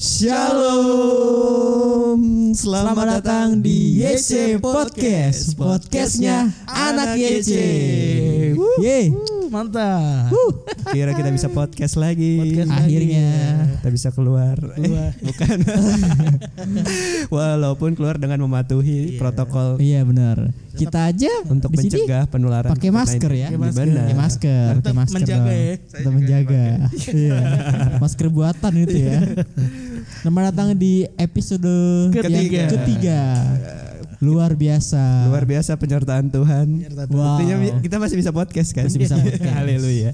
Shalom, selamat, datang di YC Podcast, podcastnya anak YC. Yeay, Mantap. Kira kita bisa podcast lagi. Podcast lagi. akhirnya. Kita bisa keluar. Eh, Keluar. bukan. Walaupun keluar dengan mematuhi protokol Iya benar. Kita aja untuk mencegah penularan pakai masker ya. COVID-19. Pakai masker. Benar. Pakai masker, pakai masker. menjaga ya. Tetap menjaga. Iya. Masker buatan itu ya. Selamat datang di episode Ketiga. yang ketiga. Luar biasa. Luar biasa penyertaan Tuhan. Wow. Buktinya kita masih bisa podcast kan? Masih bisa podcast. Haleluya.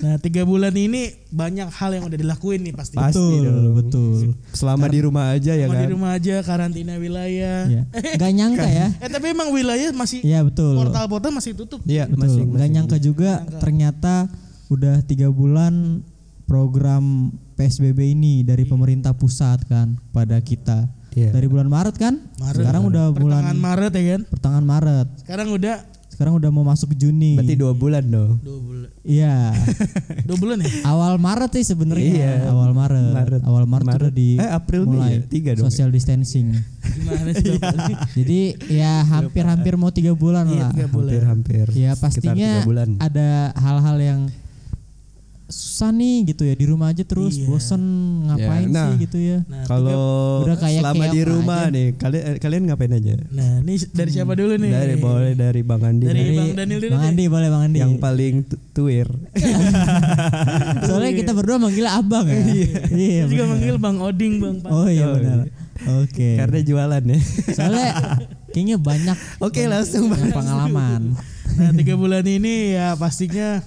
Nah tiga bulan ini banyak hal yang udah dilakuin nih pasti. Pasti Betul, dong. betul. Selama di rumah aja ya Mau kan. di rumah aja karantina wilayah. Iya. Gak nyangka ya. Eh tapi emang wilayah masih Iya betul. portal-portal masih tutup. Iya, Betul. masih Gak masih. nyangka juga ternyata udah tiga bulan program PSBB ini dari pemerintah pusat kan pada kita. Iya. Dari bulan Maret kan? Maret. Sekarang udah bulan Pertengahan Maret ya kan. pertengahan Maret. Sekarang udah Sekarang udah mau masuk Juni. Berarti dua bulan dong. dua bulan. Iya. Dua bulan ya. Awal Maret sih sebenarnya. Iya. Awal Maret. Maret. Awal Maret, Maret. udah di Eh, April nih mulai ya? Tiga dong ya? social distancing. Gimana sih Bapak? Jadi ya hampir-hampir mau tiga bulan Iya, lah. tiga bulan. Hampir-hampir. Ya pastinya bulan. ada hal-hal yang susah nih gitu ya di rumah aja terus Iya. bosen ngapain Ya, nah. sih gitu ya. Nah, Kalau Udah kayak selama di rumah aja. nih, kalian eh, kalian ngapain aja? Nah ini dari siapa dulu nih? Dari boleh dari Bang Andi Dari nih. Bang Daniel dulu Bang. Andi boleh Bang Andi. yang paling tu- tuir. Soalnya kita berdua manggil abang ya. iya. Saya juga manggil Bang Oding Bang. Pak. Oh iya Oh, benar. iya. Oke. Karena jualan ya. Soalnya kayaknya banyak Oke, langsung yang Bang. pengalaman Nah tiga bulan ini ya pastinya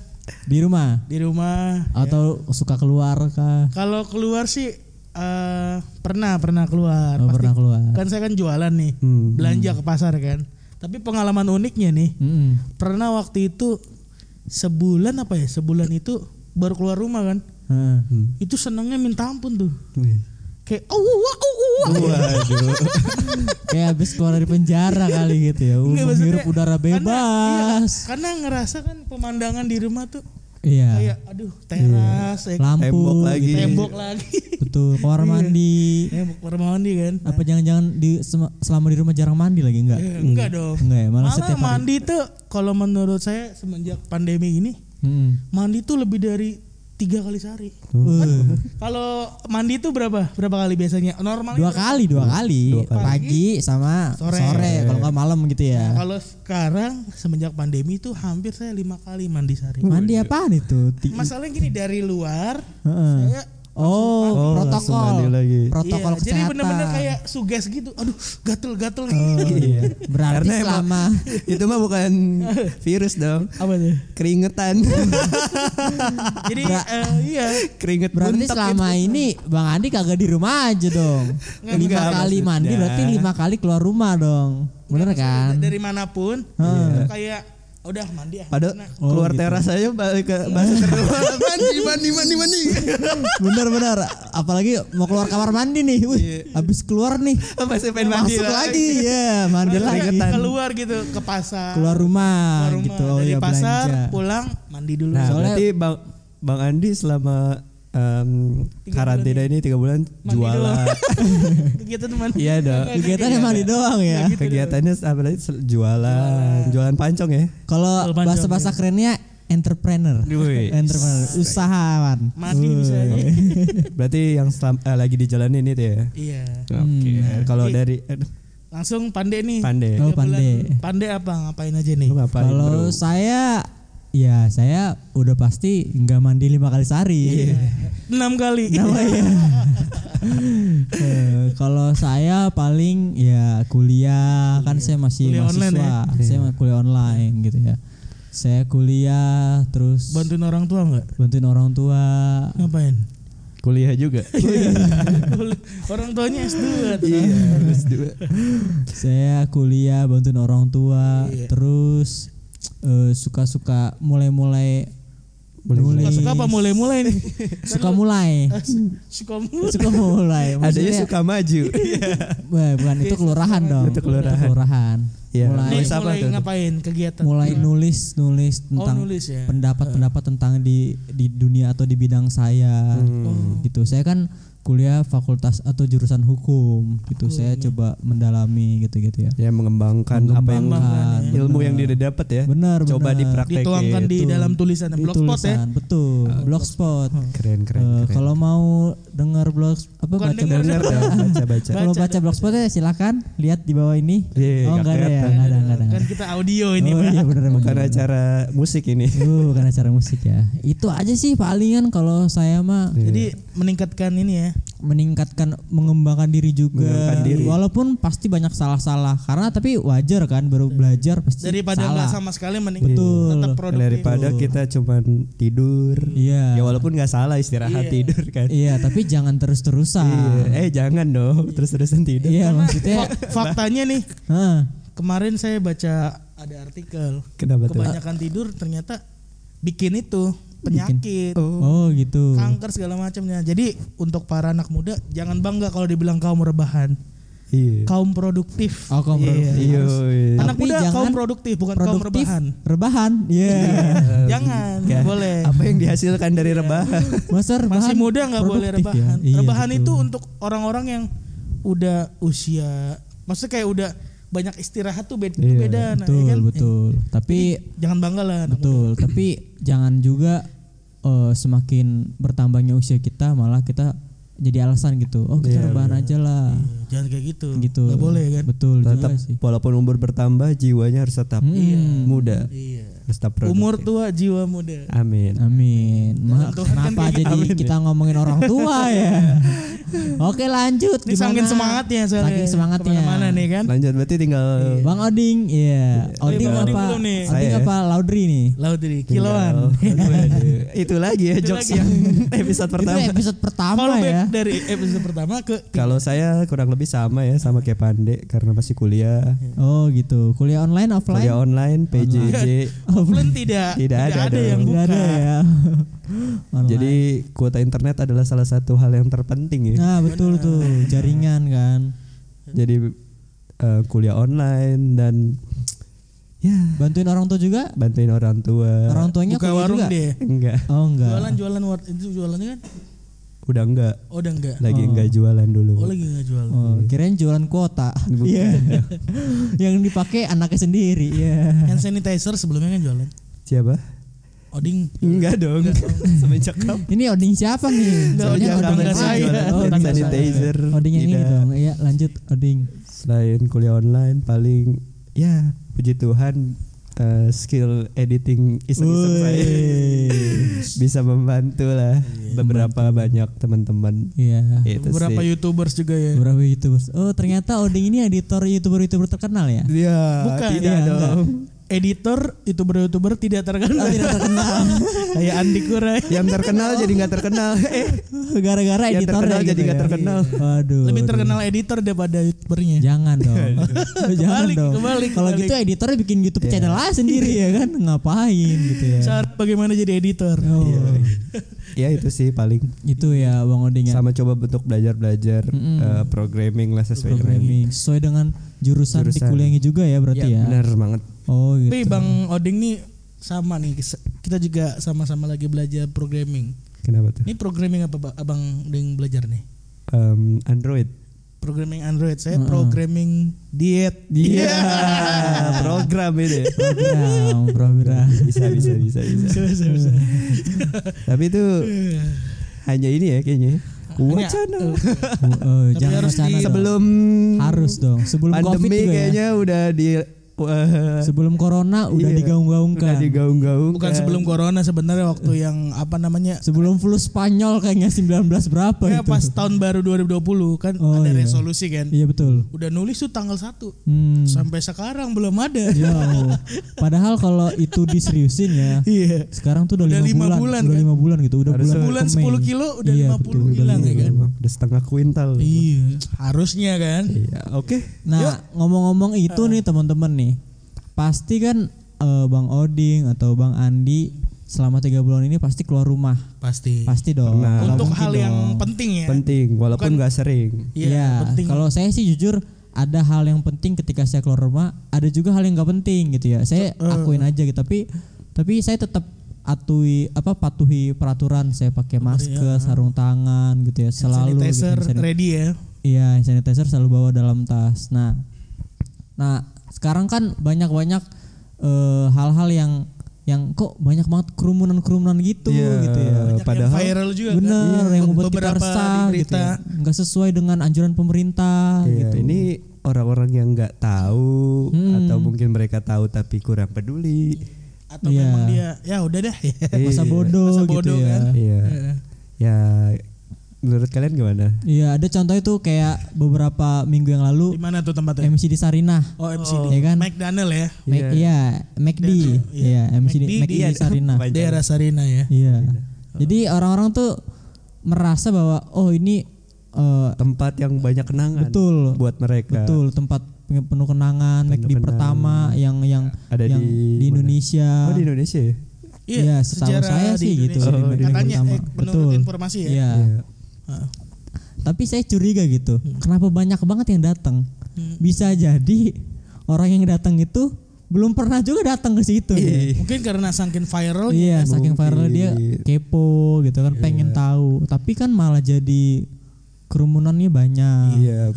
di rumah di rumah. atau suka keluar kah? Kalau keluar sih eh pernah pernah keluar. Oh, Pasti- pernah keluar. Kan saya kan jualan nih, Hmm. belanja ke pasar kan. Tapi pengalaman uniknya nih, Mm-mm. pernah waktu itu sebulan apa ya? Sebulan itu baru keluar rumah kan. Heeh. Hmm. Itu senangnya minta ampun tuh. Wih. Kayak oh wah oh wah. Waduh. Kayak habis keluar dari penjara kali gitu ya. Menghirup maksudnya udara Karena, iya, bebas. karena ngerasa kan pemandangan di rumah tuh Iya. kayak aduh teras, ya, Lampu Tembok lagi. gitu. tembok lagi. Betul, kamar mandi. tembok kamar mandi kan. Apa jangan-jangan di selama di rumah jarang mandi lagi enggak? Eh, enggak dong. Enggak ya, malah Malah setiap hari. mandi tuh kalau menurut saya semenjak pandemi ini Mm-mm. mandi tuh lebih dari tiga kali sehari. Uh, Kalau mandi tuh berapa? Berapa kali biasanya? Normalnya dua kali, dua kali. Dua kali. Pagi sama Sore. sore, kalau nggak malam gitu ya. Kalau sekarang semenjak pandemi tuh hampir saya lima kali mandi sehari. Mandi apaan itu? Masalahnya gini dari luar Heeh. saya Oh, Oh, protokol. mandi lagi. Protokol iya, jadi kesehatan. bener-bener kayak suges gitu. Aduh, gatel-gatel Oh, gitu. iya. Berarti Karena emang- selama Itu mah bukan virus dong. Apa tuh? Keringetan. Jadi eh, iya. Keringet berarti buntek selama itu. ini Bang Andi kagak di rumah aja dong. Nggak, lima enggak, kali maksudnya. mandi berarti lima kali keluar rumah dong. Bener kan? Dari mana pun Heeh. kayak udah mandi ya. Padahal Nah, Oh, keluar gitu. teras aja balik ke bahasa kedua. mandi, mandi, mandi, mandi. bener bener. Apalagi mau keluar kamar mandi nih. Wih, habis keluar nih. Masih pengen mandi Masuk lagi, ya mandi lagi. keluar gitu ke pasar. Keluar rumah, keluar rumah. gitu. Oh Dari ya pasar belanja. pulang mandi dulu. Nah, Soalnya- berarti Bang Bang Andi selama Tiga karantina ini tiga bulan Mandi jualan. Kegiatan mandi. Iya dong. Kegiatannya mandi doang ya. gitu Kegiatannya apa lagi? Sel- Jualan, jualan pancong ya. Kalau Jual pancong, bahasa-bahasa kerennya entrepreneur. Wih. Entrepreneur, usahawan. Mandi bisa aja. Berarti yang selam- eh, lagi dijalanin itu ya. Iya. Oke. Kalau Iya. dari eh, Langsung pandai nih. pandai. Oh, pandai. Pandai apa ngapain aja nih? Kalau saya ya saya udah pasti nggak mandi lima kali sehari. Iya. Enam kali. Eh, kalau saya paling ya kuliah kan saya masih Kuliah online mahasiswa, saya mah kuliah online gitu ya. Saya kuliah terus Bantuin orang tua nggak? bantuin orang tua. Ngapain? Kuliah juga. orang tuanya S2 tuh. Iya. Saya kuliah bantuin orang tua, Iya. terus eh, suka-suka mulai-mulai nulis. Suka apa mulai-mulai nih? Suka mulai. Suka mulai. suka mulai. Adanya suka maju. Wah, bukan itu kelurahan dong. Itu kelurahan. kelurahan. Iya. Mulai Nulis apa mulai tuh? ngapain kegiatan? mulai nulis nulis Oh, tentang nulis ya. pendapat-pendapat tentang di di dunia atau di bidang saya Hmm. gitu. Saya kan kuliah fakultas atau jurusan hukum gitu. Saya coba mendalami gitu-gitu ya. Ya mengembangkan, apa yang Mengembangkan, ilmu yang dia dapat ya. Benar, Coba benar. dipraktekin. Dituangkan di Betul. dalam tulisan Di blogspot ya. tulisan, betul. blogspot. Keren keren. Eh, keren. kalau mau dengar blog apa Bukan baca blog Dengar dah, baca-baca. kalau Baca baca blogspot ya silakan lihat di bawah ini. Iya, oh nggak enggak ada ya, enggak ada, enggak ada. Kan kita audio ini, oh iya benar Bukan benar. acara musik ini. Uh, bukan acara musik ya. Itu aja sih palingan kalau saya mah Jadi meningkatkan ini ya. Meningkatkan mengembangkan diri juga. Mengembangkan diri. Walaupun pasti banyak salah-salah karena tapi wajar kan baru belajar pasti Daripada salah. nggak sama sekali mending Betul. tetap produktif. Daripada kita cuman tidur. Iya. Ya walaupun nggak salah istirahat tidur kan. Iya, tapi jangan terus-terusan. Iya. Eh jangan dong terus-terusan tidur. Iya, maksudnya Fak- faktanya nih, kemarin saya baca ada artikel Kenapa tuh? kebanyakan tidur ternyata bikin itu penyakit, Oh, gitu. kanker segala macamnya. Jadi untuk para anak muda jangan bangga kalau dibilang kaum rebahan, Iya. kaum produktif. Oh, kaum Iya. produktif. Iya. iya. Anak Tapi muda jangan kaum produktif bukan kaum Produktif, rebahan. rebahan. Iya. Jangan, Ya, boleh. Apa yang dihasilkan dari rebahan? Masa rebahan Masih muda nggak boleh ya? rebahan. Iya, rebahan betul. itu untuk orang-orang yang udah usia, maksudnya kayak udah banyak istirahat tuh beda, itu Iya, beda, nah, betul, ya kan? betul. Tapi Jangan bangga lah. anak muda. betul, tapi jangan juga eh, semakin bertambahnya usia kita malah kita jadi alasan gitu. Oh, kita Iya, rebahan aja lah. Iya, Jangan kayak gitu. Gitu. Nggak boleh kan? Betul tetap sih. walaupun umur bertambah jiwanya harus tetap Hmm. muda. Iya. Harus tetap produktif. Umur tua, jiwa muda. Amin. Amin. Ma, Tuhan kan kenapa kayak jadi kita ngomongin orang tua ya? Oke lanjut. Ini Gimana? saking semangatnya soalnya. Saking semangatnya. Ke mana-mana nih kan? Lanjut berarti tinggal Bang Oding, iya. Oding Bang Oding apa? belum nih. Oding Saya. apa Laudri nih? Tinggal- kiloan. Waduh, Itu lagi ya Itu jokes lagi. yang episode pertama. Itu episode pertama Callback ya. dari episode pertama ke Kalau saya kurang lebih sama ya sama kayak Pande karena masih kuliah. Oh gitu. Kuliah online offline? Kuliah online PJJ. offline tidak Tidak ada dong. yang buka. ada ya. Online. Jadi kuota internet adalah salah satu hal yang terpenting ya. Nah betul tuh jaringan kan. Jadi eh, kuliah online dan ya Bantuin orang tua juga? bantuin orang tua. Orang tuanya Buka kuliah warung juga? dia. Enggak, Oh enggak. Jualan jualan war- itu jualannya kan? udah enggak. Oh udah enggak. Lagi enggak jualan dulu. Oh lagi enggak jual. Oh, kirain jualan kuota. Iya. Yang dipakai anaknya sendiri. Iya. Hand sanitizer sebelumnya kan jualan. Siapa? Oding Enggak dong. Semenjak kapan? Ini oding siapa nih? Soalnya oding oding tetangga saya. Saya. sanitizer. Oding yang ini dong. Iya, lanjut oding. Selain kuliah online paling ya puji Tuhan eh, skill editing iseng-iseng saya bisa membantu lah beberapa banyak teman-teman. Iya. Itu beberapa sih. youtubers juga ya. Beberapa youtubers. Oh ternyata Oding ini editor youtuber-youtuber terkenal ya? Iya, Bukan, tidak iya, dong. Editor youtuber-youtuber tidak terkenal. Tidak terkenal. Kayak Andi Kurai. Yang terkenal jadi nggak terkenal. Eh, Gara-gara Yang editornya terkenal gitu jadi nggak ya. terkenal. Waduh. Lebih waduh. terkenal editor daripada youtubernya. Jangan dong. Jangan Kebalik, dong. kebalik, Kalau gitu editornya bikin YouTube channel aja sendiri ya kan? Ngapain gitu ya? Cara bagaimana jadi editor. Oh. ya itu sih paling Itu ya Bang Oding ya. sama coba bentuk belajar-belajar Mm-mm. eh, programming lah sesuai dengan Programming sesuai dengan jurusan, di Jurusan. kuliahnya juga ya berarti ya. benar banget. Oh gitu. Tapi Bang Oding nih sama nih kita juga sama-sama lagi belajar programming. Kenapa tuh? Ini programming apa Pak? Abang Oding belajar nih? Em, Android. Programming Android. Saya programming diet. Iya. program ini. program, program. bisa bisa bisa bisa. Bisa, bisa. Tapi itu hanya ini ya kayaknya. Wacana. Oh, jangan harus wacana di- dong. Sebelum harus dong. Sebelum Covid pandemi ya. kayaknya udah di wah, Sebelum corona udah Iya. digaung-gaungkan. udah digaung-gaung. Bukan sebelum corona sebenarnya waktu yang apa namanya? Sebelum flu Spanyol kayaknya 19 berapa Ya itu. pas tahun baru 2020 kan Oh, ada iya. resolusi kan. Iya betul. Udah nulis tuh tanggal 1 Hmm. sampai sekarang belum ada. Ya, Allah. padahal kalau itu diseriusin ya, Iya. sekarang tuh udah, Udah lima lima bulan, bulan, udah kan? lima bulan gitu, udah Harusnya bulan, Bulan ke Mei. 10 kilo udah Iya, 50 betul, udah hilang ya kan. Udah setengah kuintal. Iya, harusnya kan. Iya, oke. Nah, ngomong-ngomong itu nih teman-teman nih, pasti kan eh, Bang Oding atau Bang Andi selama tiga bulan ini pasti keluar rumah, Pasti. pasti dong. Pernah. Untuk hal yang dong. penting ya. Penting walaupun nggak sering. Iya, Iya, penting. kalau saya sih jujur ada hal yang penting ketika saya keluar rumah, ada juga hal yang nggak penting gitu ya. Saya Eh. akuin aja gitu, tapi tapi saya tetap atui apa patuhi peraturan saya pakai masker, sarung tangan gitu ya, selalu gitu, sanitizer sanit- ready ya. Iya, sanitizer selalu bawa dalam tas. Nah, nah sekarang kan banyak-banyak eh, hal-hal yang yang kok banyak banget kerumunan-kerumunan gitu Iya, gitu ya. Banyak yang Padahal- viral juga Bener, kan. yang membuat kita resah gitu ya. Nggak sesuai dengan anjuran pemerintah Iya, gitu. ini orang-orang yang nggak tahu Hmm. atau mungkin mereka tahu tapi kurang peduli. atau Iya. memang dia ya udah deh. masa Iya. bodoh, Masa gitu bodoh ya. kan. Iya. Heeh. Ya menurut kalian gimana? Iya, ada contoh itu kayak beberapa minggu yang Di lalu mana tuh tempatnya? MC di Sarinah. Oh MCD. Iya kan? McDonald ya. Mac, Iya. iya, McD. Iya, MC di McD di- di Sarinah. Daerah Sarina ya. Iya. Jadi orang-orang tuh merasa bahwa oh ini eh, tempat yang banyak kenangan betul buat mereka. betul tempat penuh kenangan Penuh McD kenangan. pertama yang yang Ada yang di di, mana? Indonesia. Oh di Indonesia ya? Iya, setahu sejarah saya di sih gitu. Indonesia. Oh, di Katanya eh, menurut Betul. informasi ya. Iya. Iya. Tapi saya curiga gitu. Kenapa banyak banget yang datang? Hmm. Bisa jadi orang yang datang itu belum pernah juga datang ke situ. gitu. Iya. Mungkin karena saking viral Iya, saking Mungkin. viral dia kepo gitu kan, pengen tahu. Tapi kan malah jadi kerumunannya banyak, Iya,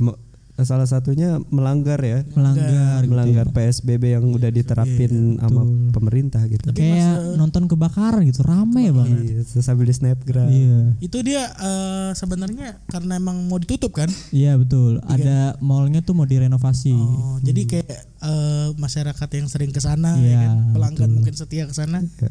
salah satunya melanggar ya. melanggar, gitu melanggar ya. PSBB yang udah diterapin sama betul. pemerintah gitu. Kayak nonton kebakaran gitu, rame banget. Iya, sambil di snapgram. Iya, itu dia eh, sebenarnya karena emang mau ditutup kan. iya betul. Ada mallnya tuh mau direnovasi. Oh, jadi kayak eh, masyarakat yang sering ke sana Iya, ya kan? pelanggan betul. mungkin setia ke sana. Iya.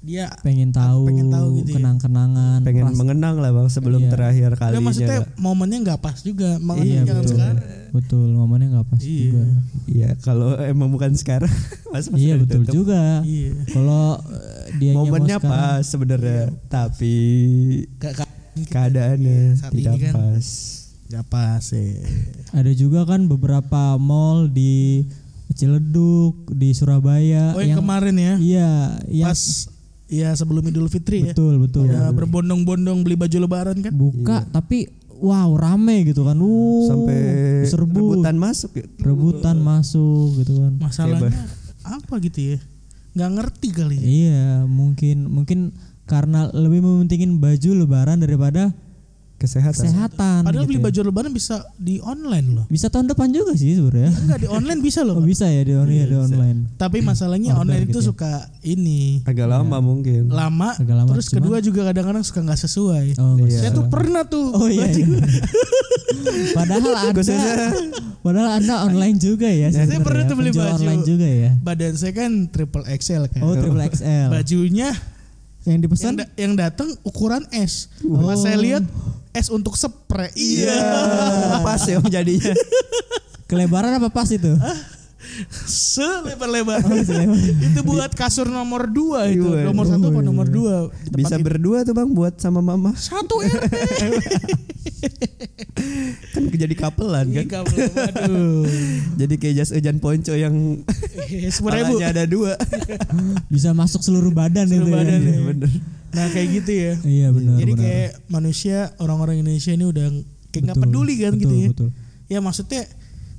Dia Pengen tahu, pengen tahu gitu ya. kenang-kenangan. Pengen pras- mengenang lah bang sebelum Iya. terakhir Enggak, kalinya. maksudnya momennya nggak pas juga. Makanya Iya jangan betul, sekarang. betul. Momennya nggak pas Iya. juga. Iya, kalau emang bukan sekarang, mas pas Iya betul ditutup. juga. Iya. Kalau eh, dia Momennya pas sebenarnya, tapi Gak, gak, keadaannya Saat ini tidak kan. pas. gak pas ya. Ada juga kan beberapa mall di Ciledug, di Surabaya Oh yang, kemarin ya. Iya, yang Pas ya sebelum Idul Fitri ya. betul betul. Ya berbondong-bondong beli baju lebaran kan. Buka tapi wow rame gitu kan. Uh, Sampai serbu rebutan masuk ya. rebutan masuk gitu kan. Masalahnya apa gitu ya? Nggak ngerti kali ya. Iya, mungkin mungkin karena lebih mementingin baju lebaran daripada Kesehatan. kesehatan. Padahal gitu beli ya. baju lebaran bisa di online loh. bisa tahun depan juga sih sebenarnya. Enggak di online bisa loh. Oh, bisa ya di online, di online. Tapi masalahnya Order online itu gitu ya. suka ini Agak lama mungkin. lama, Agak lama, terus cuman- kedua juga kadang-kadang suka nggak sesuai. Oh, Iya. Saya tuh pernah tuh. Oh iya. iya. padahal ada padahal Anda online juga ya. Saya pernah tuh beli baju. online juga ya. Badan saya kan triple XL kan. Oh, triple XL. Bajunya Yang yang, dipesan da- yang datang ukuran S. Pas saya lihat S untuk spray. Iya. pas ya jadinya. kelebaran apa pas itu? Selebar-lebar. Oh, selebar. itu buat kasur nomor 2 itu. Iya. Nomor satu apa nomor 2? Bisa berdua tuh bang buat sama mama. satu RT. Kan jadi kapelan kan. Iya, Aduh. Jadi kayak jas hujan ponco yang ribu. palanya ada dua. Bisa masuk seluruh badan Seluruh itu. ya. badan, ya. Bener. Nah kayak gitu ya. Iya benar Jadi benar. kayak manusia orang-orang Indonesia ini udah kayak nggak peduli kan betul, gitu ya. Betul. Ya maksudnya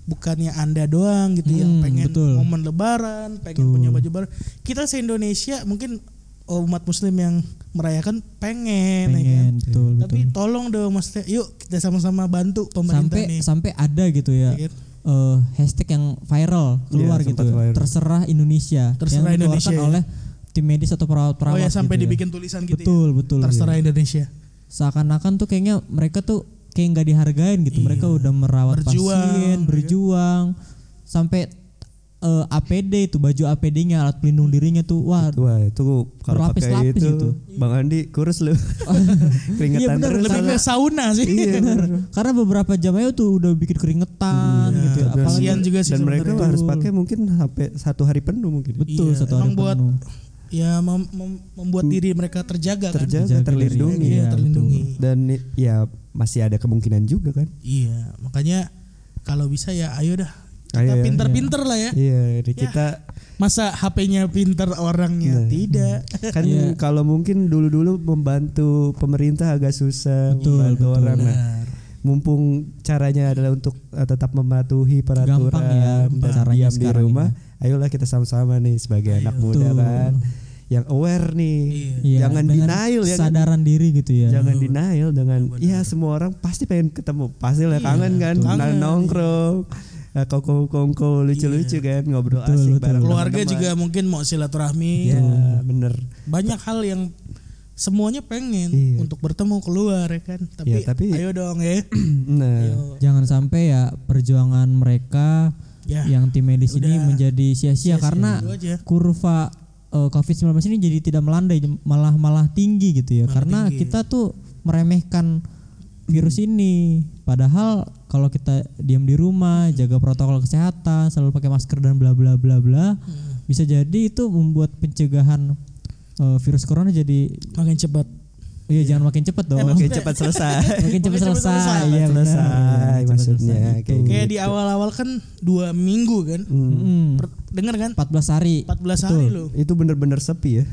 bukannya anda doang gitu yang Hmm, pengen betul. momen Lebaran, pengen Betul. punya baju baru. Kita se Indonesia mungkin oh, umat Muslim yang merayakan pengen, ya kan? Pengen betul Tapi betul. tolong dong maksudnya, yuk kita sama-sama bantu pemerintah Sampai nih. sampai ada gitu ya. Ya kan? eh, hashtag yang viral keluar Iya, gitu sempat viral. terserah Indonesia Terserah yang dikeluarkan Indonesia, ya. oleh tim medis atau perawat-perawat Oh ya sampai gitu ya. dibikin tulisan gitu. betul betul ya. Terserah Indonesia. seakan-akan tuh kayaknya mereka tuh kayak nggak dihargain gitu mereka udah merawat Iya. Berjuang, pasien ya kan? berjuang sampai eh, APD itu baju APD-nya alat pelindung dirinya tuh wah Wah itu kalau pakai itu, gitu. Bang Andi kurus lu. Iya, Keringetan bener, terus. Lebih ke sauna sih. Iya bener. karena beberapa jamaah tuh udah bikin keringetan gitu ya. Dan- apalagi juga sih Dan mereka sebenarnya. harus pakai mungkin sampai satu hari penuh mungkin. betul Iya, satu hari emang buat penuh ya mem- mem- membuat diri mereka terjaga, kan. Terjaga, Terjaga terlindungi. Iya, iya, terlindungi. Dan ya masih ada kemungkinan juga kan. Iya, makanya kalau bisa ya ayo dah. Kita Ayo, pinter-pinter lah ya. Iya, ini kita Masa HP-nya pinter orangnya Nah. tidak. kan Iya. kalau mungkin dulu-dulu membantu pemerintah agak susah, Betul, membantu betul. orang. Nah, Benar. Mumpung caranya adalah untuk uh, tetap mematuhi peraturan Gampang ya, dan caranya diam di rumah, ayolah kita sama-sama nih sebagai anak muda Betul. kan yang aware nih. Iya, Jangan dengan denial ya kan? Sadaran diri gitu ya. Jangan denial dengan ya semua orang pasti pengen ketemu. Pasti lah kangen kan, Iya, kangen. nongkrong. eh, Kongko-kongko lucu-lucu kan ngobrol Betul, asik betul. bareng Keluarga teman-teman. juga mungkin mau silaturahmi. Ya, bener. Banyak hal yang semuanya pengen Iya. untuk bertemu keluar ya kan. Tapi, Ya, tapi- ayo dong ya. Nah, Ayo. Jangan sampai ya perjuangan mereka Ya. yang tim medis ini menjadi sia-sia karena Itu aja. kurva eh, COVID-19 ini jadi tidak melandai malah malah tinggi gitu ya karena kita tuh meremehkan virus ini padahal kalau kita diam di rumah jaga protokol kesehatan selalu pakai masker dan bla bla bla bla bisa jadi itu membuat pencegahan eh, virus corona jadi Makin cepat. iya jangan makin cepat dong makin cepat selesai. makin cepat selesai selesai. iya selesai Cepat maksudnya selesai. kayak Kayak gitu. di awal-awal kan dua minggu kan. Mm, Per- Dengar kan? 14 hari 14 hari loh. Itu bener-bener sepi ya.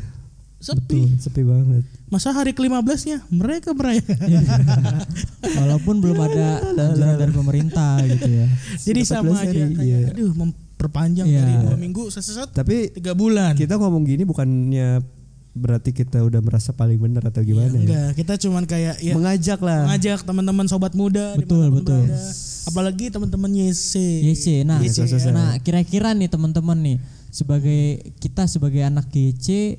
Sepi. Sepi banget. Masa hari ke-15-nya mereka merayakan. walaupun belum ada anjuran dari pemerintah gitu ya Jadi 14 sama aja hari, kayak iya. aduh memperpanjang Iya. dari dua minggu seset Tapi tiga bulan. kita ngomong gini bukannya berarti kita udah merasa paling benar atau gimana ya? Enggak, kita cuman kayak ya Mengajak lah. mengajak teman-teman sobat muda Betul, betul. berada. apalagi teman-teman YC. YC. Nah, YC, ya. nah kira-kira nih teman-teman nih sebagai kita sebagai anak YC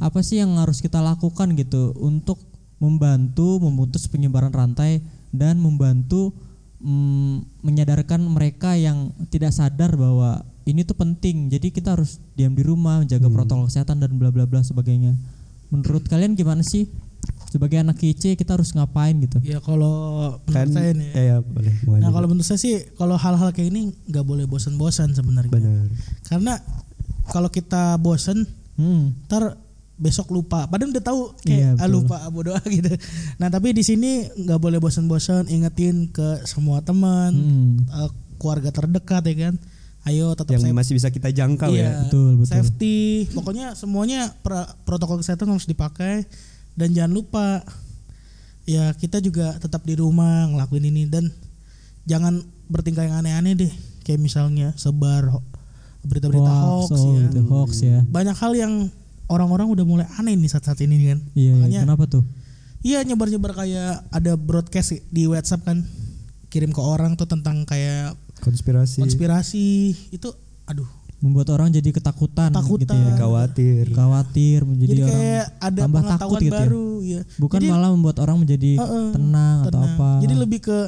apa sih yang harus kita lakukan gitu untuk membantu memutus penyebaran rantai dan membantu mm, menyadarkan mereka yang tidak sadar bahwa ini tuh penting. Jadi kita harus diam di rumah, menjaga protokol kesehatan dan bla bla bla sebagainya. Menurut kalian gimana sih? Sebagai anak YC kita harus ngapain gitu? Ya kalau menurut Kan saya nih. ya. eh ya boleh Nah kalau menurut saya sih kalau hal-hal kayak ini nggak boleh bosan-bosan sebenarnya. benar. Karena kalau kita bosan, Hmm. ntar besok lupa. Padahal udah tahu kayak ah, betul. lupa bodo ah gitu. Nah tapi di sini nggak boleh bosan-bosan ingetin ke semua teman, Hmm. eh, keluarga terdekat ya kan. Ayo tetap Yang safe. masih bisa kita jangkau Iya, ya. Betul, betul. Safety, pokoknya semuanya pra- protokol kesehatan harus dipakai dan jangan lupa ya kita juga tetap di rumah ngelakuin ini dan jangan bertingkah yang aneh-aneh deh. Kayak misalnya sebar berita-berita hoax, oh, ya. gitu, hoax ya. Banyak hal yang orang-orang udah mulai aneh nih saat-saat ini kan. Iya, iya. Makanya kenapa tuh? iya nyebar-nyebar kayak ada broadcast di WhatsApp kan kirim ke orang tuh tentang kayak Konspirasi. konspirasi itu aduh Membuat orang jadi ketakutan, Takutan. gitu ya. Khawatir. Khawatir menjadi jadi orang kayak ada tambah takut gitu ya. baru ya. bukan Jadi, malah membuat orang menjadi Heeh, tenang, atau tenang. apa. Jadi lebih ke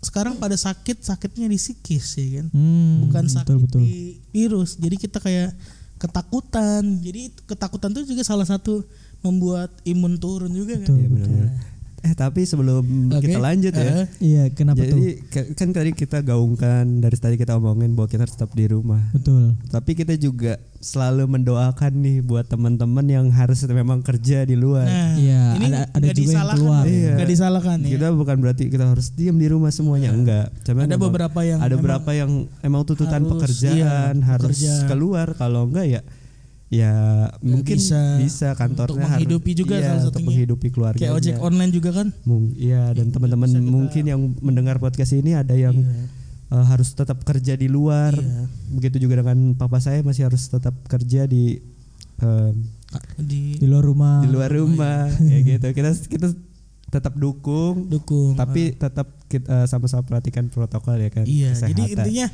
sekarang pada sakit sakitnya di psikis ya kan. Hmm, Bukan sakit betul betul. di virus. Jadi kita kayak ketakutan. Jadi ketakutan itu juga salah satu membuat imun turun juga kan. Betul, Iya, betul. Eh tapi sebelum Oke. kita lanjut ya. Iya, kenapa tuh? Jadi ka- kan tadi kita gaungkan dari tadi kita omongin bahwa kita harus tetap di rumah. Betul. Tapi kita juga selalu mendoakan nih buat teman-teman yang harus memang kerja di luar. Nah, Iya, ini ada- ada nggak juga yang disalahkan, keluar. Iya. disalahkan ya. Kita bukan berarti kita harus diam di rumah semuanya enggak. Cuman Ada emang beberapa yang ada beberapa yang emang tuntutan harus, pekerjaan iya, harus bekerja. keluar kalau enggak ya ya mungkin bisa. bisa, kantornya Untuk menghidupi harus, juga iya, salah untuk satunya. menghidupi keluarga kayak ojek online juga kan. Iya dan teman-teman bisa kita- mungkin yang mendengar podcast ini ada yang eh, harus tetap kerja di luar. Iya. Begitu juga dengan papa saya masih harus tetap kerja di eh, Di Di luar rumah. di luar rumah ya gitu. Kita kita tetap dukung dukung. tapi tetap kita eh, sama-sama perhatikan protokol ya kan. Iya, jadi intinya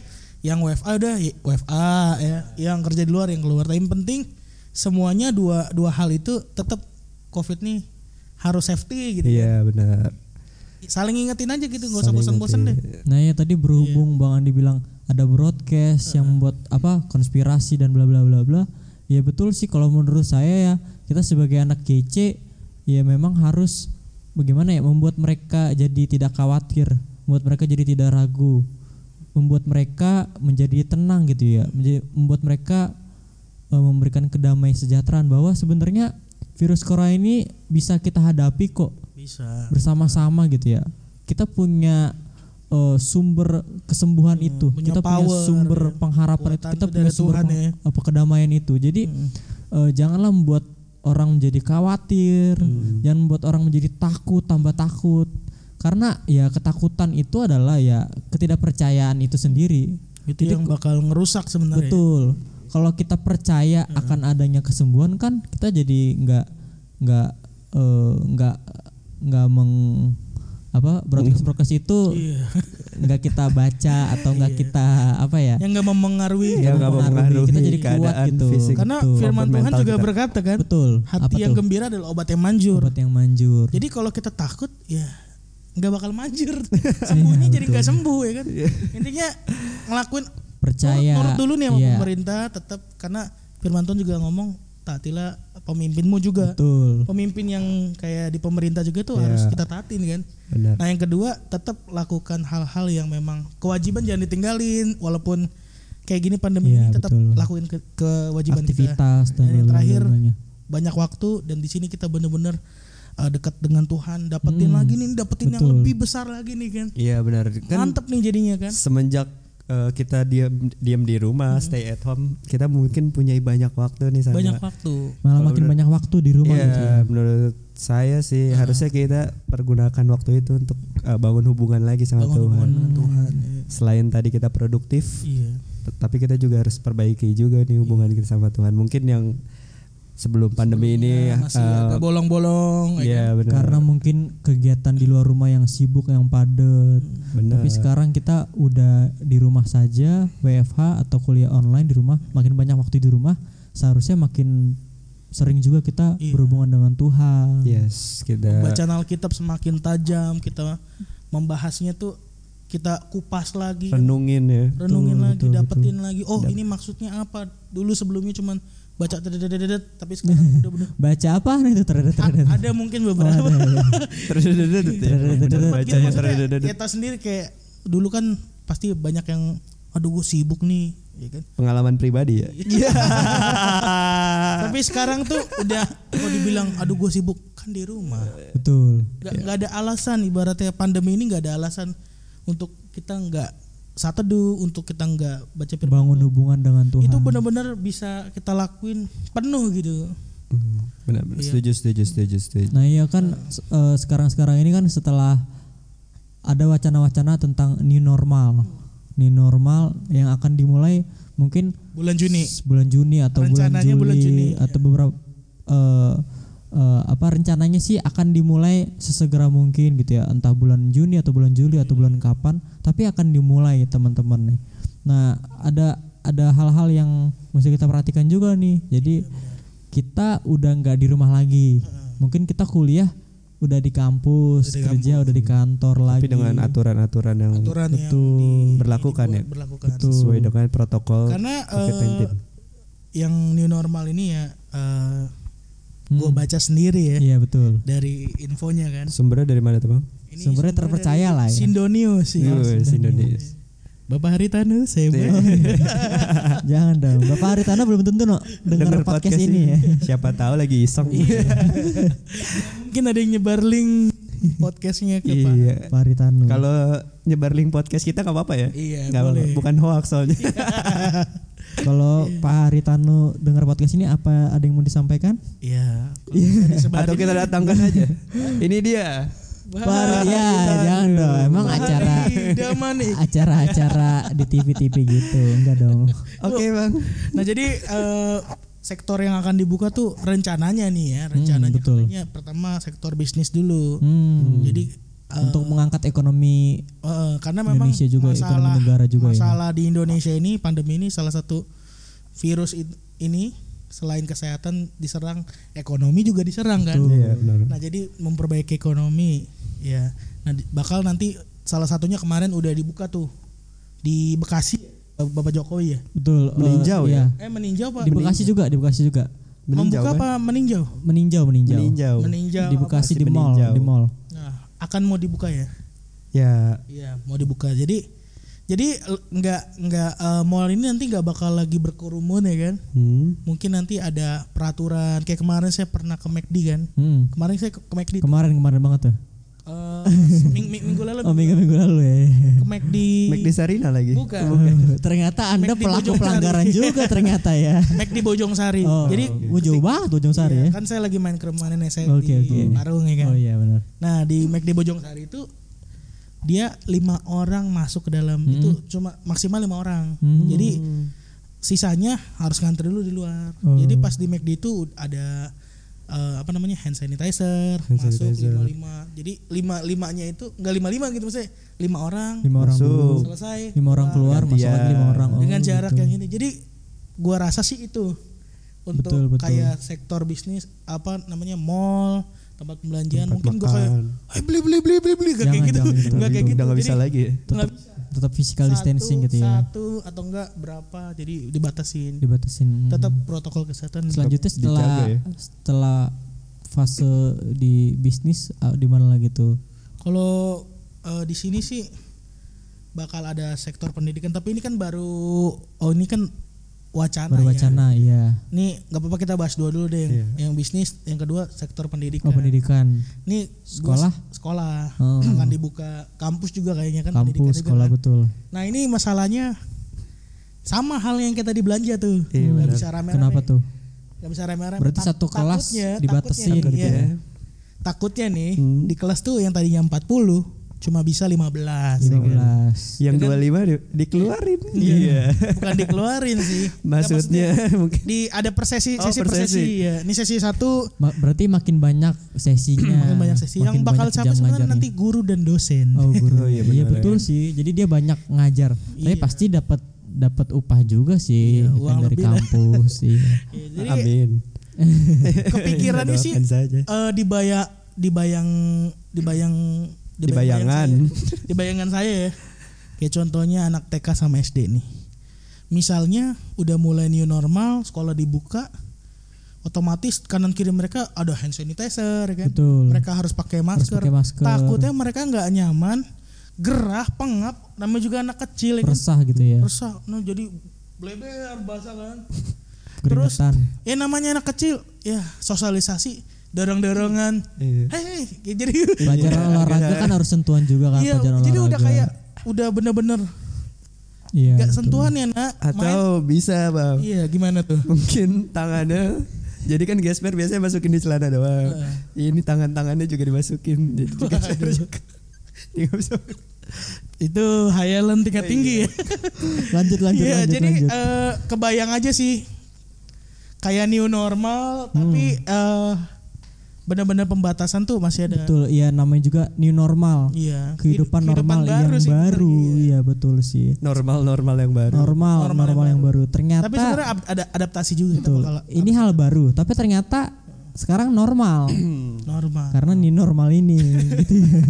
yang WFA udah ya, WFA ya, yang kerja di luar yang keluar. Tapi yang penting semuanya dua dua hal itu tetap COVID nih harus safety gitu. Iya benar. Saling ingetin aja gitu, nggak usah bosan-bosan deh. Nah, ya tadi berhubung Iya. Bang Andi bilang ada broadcast yang membuat apa konspirasi dan bla bla bla bla. Ya betul sih kalau menurut saya ya kita sebagai anak GC ya memang harus bagaimana ya membuat mereka jadi tidak khawatir, membuat mereka jadi tidak ragu, membuat mereka menjadi tenang gitu ya, menjadi, membuat mereka eh, memberikan kedamaian sejahteraan bahwa sebenarnya virus corona ini bisa kita hadapi kok Bisa. bersama-sama gitu ya. Kita punya eh, sumber kesembuhan itu, Hmm, punya kita punya power, sumber ya. pengharapan itu, kita itu punya sumber Tuhan ya. apa kedamaian itu. Jadi eh, janganlah membuat orang menjadi khawatir, Hmm. jangan membuat orang menjadi takut tambah takut. Karena ya ketakutan itu adalah ya ketidakpercayaan itu sendiri. Itu yang bakal ngerusak sebenarnya. Betul. kalau kita percaya akan adanya kesembuhan kan kita jadi nggak nggak eh, nggak nggak meng apa broadcast broadcast itu Iya. nggak kita baca atau nggak kita apa ya Yang nggak mempengaruhi. Ya, nggak mempengaruhi kita jadi kuat keadaan gitu fisik. Karena Betul. firman Tuhan mental juga kita. berkata kan, betul hati apa yang tuh gembira adalah obat yang manjur. obat yang manjur Jadi kalau kita takut, ya nggak bakal manjur. Sembuhnya jadi nggak sembuh ya kan. Intinya ngelakuin percaya nurut dulu nih sama iya, pemerintah tetap karena firman Tuhan juga ngomong taatilah pemimpinmu juga. betul Pemimpin yang kayak di pemerintah juga tuh Iya. harus kita taatin kan. Benar. Nah yang kedua tetap lakukan hal-hal yang memang kewajiban jangan ditinggalin walaupun kayak gini pandemi Iya, ini tetap betul. lakuin ke kewajiban kita. aktivitas dan Dan yang terakhir banyak waktu dan di sini kita bener-bener uh, dekat dengan Tuhan dapetin Hmm, lagi nih dapetin yang betul. lebih besar lagi nih kan. Iya benar. Kan Mantep nih jadinya kan. semenjak eh, kita diam diam di rumah, stay at home, kita mungkin punya banyak waktu nih sama Banyak waktu. malah Kalau makin banyak waktu di rumah Iya, gitu ya. menurut saya sih harusnya kita pergunakan waktu itu untuk eh, bangun hubungan lagi sama Bangun Tuhan. hubungan Tuhan. Iya. Selain tadi kita produktif, Iya. tapi kita juga harus perbaiki juga nih hubungan kita sama Tuhan. Mungkin yang sebelum pandemi ini Ya, masih eh, agak bolong-bolong. ya Iya benar. karena mungkin kegiatan di luar rumah yang sibuk yang padat benar. tapi sekarang kita udah di rumah saja WFH atau kuliah online di rumah makin banyak waktu di rumah seharusnya makin sering juga kita Iya. berhubungan dengan Tuhan Yes, kita Bacaan Alkitab semakin tajam, kita membahasnya tuh kita kupas lagi, renungin ya. renungin Betul, lagi, betul, dapetin lagi. Oh, ini maksudnya apa? Dulu sebelumnya cuman baca dedet tapi sekarang udah bener baca apa nih itu terdedet terdedet ada mungkin beberapa. Terdedet ya. Benar baca Kita ya maksudnya terdedet. kita sendiri kayak dulu kan pasti banyak yang aduh gue sibuk nih, ya kan. Pengalaman pribadi ya. Iya. Tapi sekarang tuh udah kalau dibilang aduh gue sibuk kan di rumah. betul Gak, nggak ada alasan ibaratnya pandemi ini nggak ada alasan untuk kita nggak saat teduh untuk kita nggak baca firman bangun hubungan dengan Tuhan. Itu benar-benar bisa kita lakuin penuh gitu. Hmm, Benar, benar. Iya. Setuju, setuju, setuju, setuju. Nah iya kan eh, sekarang-sekarang ini kan setelah ada wacana-wacana tentang new normal, new normal yang akan dimulai mungkin bulan Juni. bulan Juni atau bulan Rencananya Juli bulan Juni, atau beberapa eh, eh, apa rencananya sih akan dimulai sesegera mungkin gitu ya entah bulan Juni atau bulan Juli atau bulan kapan tapi akan dimulai teman-teman nih. Nah ada ada hal-hal yang mesti kita perhatikan juga nih. Jadi kita udah nggak di rumah lagi. Mungkin kita kuliah udah di kampus, Udah di kerja udah di kantor lagi. Tapi dengan aturan-aturan yang aturan yang Betul. di- Berlakukan ya? berlakukan Betul. sesuai dengan protokol karena COVID-19. yang new normal ini ya eh gue Hmm. baca sendiri ya Iya betul. dari infonya kan Sumbernya dari mana tuh bang? Ini Sumbernya terpercaya lah ya. Sindonius ya. Wih, Sindonesia. Bapak Haritanu saya Iya. Jangan dong. Bapak Haritano belum tentu no dengar Dengar podcast, ini ya. Siapa tahu lagi iseng. mungkin ada yang nyebar link podcastnya ke Pak iya. Pak Haritano. Kalau nyebar link podcast kita nggak apa-apa ya? Iya, apa-apa. boleh. Bukan hoax soalnya. Kalau Pak Haritano dengar podcast ini apa ada yang mau disampaikan? Iya. disebarin. Atau kita datangkan aja. Ini dia. Pak ya jangan dong. Emang acara Idaman nih. acara-acara di TV-TV gitu enggak dong. Oke bang. Nah jadi eh, sektor yang akan dibuka tuh rencananya nih ya rencananya betul. katanya pertama sektor bisnis dulu. Hmm. Jadi eh, Untuk mengangkat ekonomi eh, karena memang Indonesia juga, masalah ekonomi negara juga ya. masalah di Indonesia ini pandemi ini salah satu virus ini selain kesehatan diserang ekonomi juga diserang kan. Iya benar. Nah jadi memperbaiki ekonomi ya. Nah bakal nanti salah satunya kemarin udah dibuka tuh di Bekasi Bapak Jokowi ya. betul eh, Meninjau iya. Eh meninjau pak. Di Bekasi juga, di Bekasi juga. Meninjau Membuka kan? apa meninjau? Meninjau, meninjau. Meninjau. Meninjau. Di? Bekasi di mall, meninjau. di mall. Nah, akan mau dibuka ya? Ya Iya, mau dibuka. Jadi jadi nggak nggak eh, mall ini nanti nggak bakal lagi berkerumun ya kan? hmm. Mungkin nanti ada peraturan kayak kemarin saya pernah ke McD kan. Hmm. Kemarin saya ke, ke McD Kemarin kemarin banget tuh. Eh, ming- ming- minggu lalu Oh minggu minggu lalu ya. ke McD. McD Sarina lagi. Bukan. ternyata anda McD pelaku Bojong pelanggaran Sari. juga ternyata ya. McD Bojong Sari. Oh, Jadi oh, jauh banget Bojong Sari iya, ya. kan saya lagi main ke rumah nenek saya Oke, di. Parung ya kan. Oh iya benar. Nah di McD Bojong Sari itu dia lima orang masuk ke dalam Hmm. itu cuma maksimal lima orang. Hmm. Jadi sisanya harus ngantri dulu di luar. Oh. Jadi pas di McD itu ada eh, apa namanya hand sanitizer Hand masuk sanitizer. lima lima. Jadi lima limanya itu nggak lima lima gitu maksudnya lima orang lima orang Masuk. dulu selesai lima orang keluar masuk lagi lima orang Oh, dengan jarak gitu. yang ini. Jadi gua rasa sih itu untuk Betul, betul. kayak sektor bisnis apa namanya mall tempat pembelanjaan Tempat mungkin gua kayak makan. "Ayo beli beli beli beli beli Nggak kayak Jangan, gitu gitu. nggak kayak gitu udah nggak bisa lagi ya. tetap tetap physical satu, distancing gitu ya satu atau enggak berapa jadi dibatasin dibatasin tetap protokol kesehatan selanjutnya setelah ya. setelah fase di bisnis ah, di mana lagi tuh kalau eh, di sini sih bakal ada sektor pendidikan tapi ini kan baru oh ini kan wacana baru ya wacana iya Nih nggak apa-apa kita bahas dua dulu deh yang, Iya. yang bisnis, yang kedua sektor pendidikan. oh pendidikan Nih Sekolah? gua- sekolah Oh. akan dibuka kampus juga kayaknya kan pendidikan kampus juga sekolah kan. betul Nah ini masalahnya sama hal yang kita di belanja tuh, Iya, nggak benar. bisa rame-rame. kenapa tuh Nggak bisa rame-rame. Berarti Tak- satu kelas takutnya- dibatasin takutnya, gitu ya. Takutnya nih Hmm. di kelas tuh yang tadinya 40 cuma bisa 15. ya kan? 15 Yang Dengan- 25 di- dikeluarin. Iya. Iya. Bukan dikeluarin sih. Maksudnya mungkin di ada per sesi Oh, sesi per per sesi sesi. ya. Ini sesi satu Ma- berarti makin banyak sesinya makin banyak sesi. Yang makin bakal banyak capek jam sebenarnya nanti guru dan dosen. oh guru Oh, iya, iya, betul sih jadi dia banyak ngajar tapi Iya. pasti dapat dapat upah juga sih Iya, kan uang dari kampus iya. Ya, jadi amin. kepikirannya sih Doakan saja. eh, dibayang Dibayangan. saya- di bayangan saya ya. Kayak contohnya anak TK sama SD nih. Misalnya udah mulai new normal, sekolah dibuka, otomatis kanan kiri mereka ada hand sanitizer ya kan. betul Mereka harus pakai harus masker. pakai masker Takutnya mereka nggak nyaman, gerah, pengap, namanya juga anak kecil ya kan. resah gitu ya Resah, nah jadi bleber basah kan. Terus ya namanya anak kecil, ya sosialisasi, dorong-dorongan. Iya. Hei, jadi pelajaran olahraga kan harus sentuhan juga kan iya, pelajaran jadi olahraga udah kayak udah bener-bener iya, gak betul. sentuhan ya nak. Main. Atau bisa bang, Iya gimana tuh? mungkin tangannya. Jadi kan gesper biasanya masukin di celana doang. Ini tangan-tangannya juga dimasukin. Jadi gesper juga. Bisa. Itu hayalan tingkat tinggi ya. lanjut lanjut Iya, lanjut jadi lanjut eh, kebayang aja sih kayak new normal tapi Hmm. Benar-benar pembatasan tuh masih ada. betul iya namanya juga new normal Iya. kehidupan, normal yang sih, baru bener, iya. iya betul sih Normal-normal yang baru. normal Normal normal, yang yang baru ternyata Tapi sebenarnya ad- ada adaptasi juga kita betul bakal ini hal baru tapi ternyata sekarang normal normal. karena new normal ini gitu ya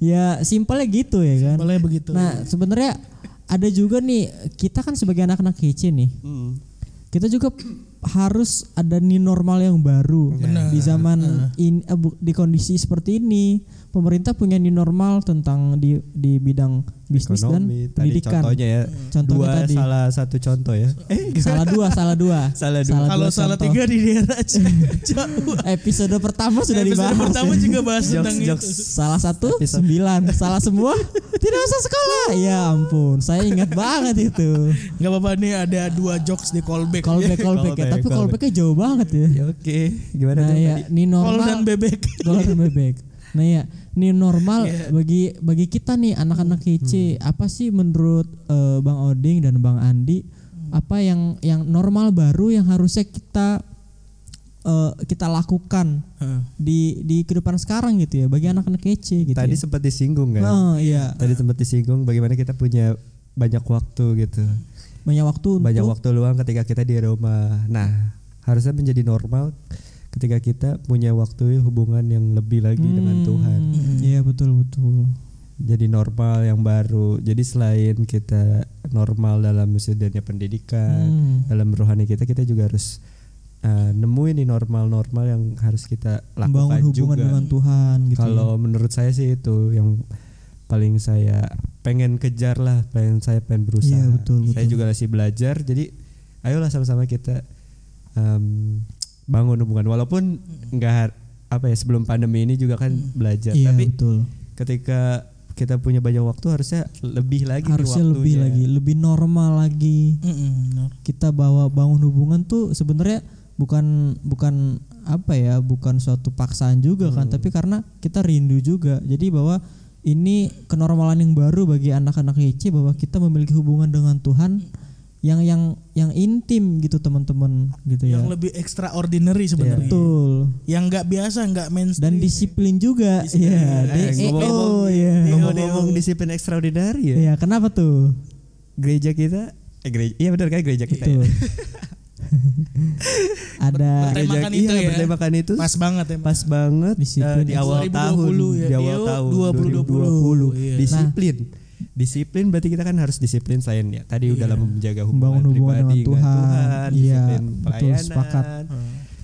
ya simpelnya gitu ya kan Boleh begitu. nah sebenarnya ada juga nih kita kan sebagai anak-anak kece nih Hmm. kita juga harus ada new normal yang baru Benar. di zaman ini eh, di kondisi seperti ini pemerintah punya new normal tentang di di bidang bisnis Ekonomi. dan Tadi pendidikan contohnya ya. Contohnya Dua tadi. salah satu contoh ya. Eh, salah dua salah dua Salah dua. Kalau dua salah contoh. tiga di daerah jauh. episode pertama sudah Episode dibahas pertama ya. juga bahas tentang Jokes, itu. salah satu Episode. sembilan salah semua tidak usah sekolah ya ampun saya ingat banget itu Gak apa-apa nih ada dua jokes di callback. callback callback ya Callback, tapi callback. callbacknya jauh banget ya Ya, Oke, gimana nah tuh ya tadi? ini Call normal dan bebek. Telur dan bebek. Nah ya, ini normal Iya. bagi bagi kita nih anak-anak kece. Hmm. Apa sih menurut eh, Bang Oding dan Bang Andi Hmm. apa yang yang normal baru yang harusnya kita eh, kita lakukan di di kehidupan sekarang gitu ya bagi anak-anak kece gitu. Tadi ya. sempat disinggung kan? Oh iya, Tadi sempat disinggung bagaimana kita punya banyak waktu gitu. banyak waktu untuk Banyak waktu luang ketika kita di rumah. Nah, harusnya menjadi normal ketika kita punya waktu hubungan yang lebih lagi dengan Hmm, Tuhan. Iya betul betul. Jadi normal yang baru. Jadi selain kita normal dalam misalnya pendidikan, Hmm. dalam rohani kita, kita juga harus uh, nemuin nih normal-normal yang harus kita Membangun lakukan hubungan juga. dengan Tuhan gitu. Kalau menurut saya sih itu yang paling saya pengen kejar lah, pengen saya pengen berusaha. Iya, betul, Saya betul. juga masih belajar, jadi ayolah sama-sama kita em, bangun hubungan. Walaupun nggak apa ya sebelum pandemi ini juga kan belajar, Iya tapi betul. ketika kita punya banyak waktu harusnya lebih lagi Harusnya lebih waktunya. lagi, lebih normal lagi. Mm-mm, benar. kita bawa bangun hubungan tuh sebenarnya bukan bukan apa ya bukan suatu paksaan juga kan tapi karena kita rindu juga jadi bahwa ini kenormalan yang baru bagi anak-anak YC bahwa kita memiliki hubungan dengan Tuhan yang yang yang intim gitu teman-teman gitu ya. yang lebih extraordinary sebenarnya Betul. yang nggak biasa nggak mainstream Dan disiplin juga. Iya, Eh, DEO ngomong-ngomong- ya. Ngomong-ngomong disiplin extraordinary ya. Iya, kenapa tuh? Gereja kita eh gereja iya benar kan gereja kita ya. Betul. Ada Bertemakan Gereja- itu iya, ya. bertemakan itu pas banget ya pas banget Disiplin. eh, di awal 2020 tahun ya. di awal Iya, tahun 2020. Iya. disiplin disiplin berarti kita kan harus disiplin selain ya tadi udah Iya. lama menjaga hubungan, hubungan pribadi dengan Tuhan. Iya, disiplin betul, pelayanan sepakat.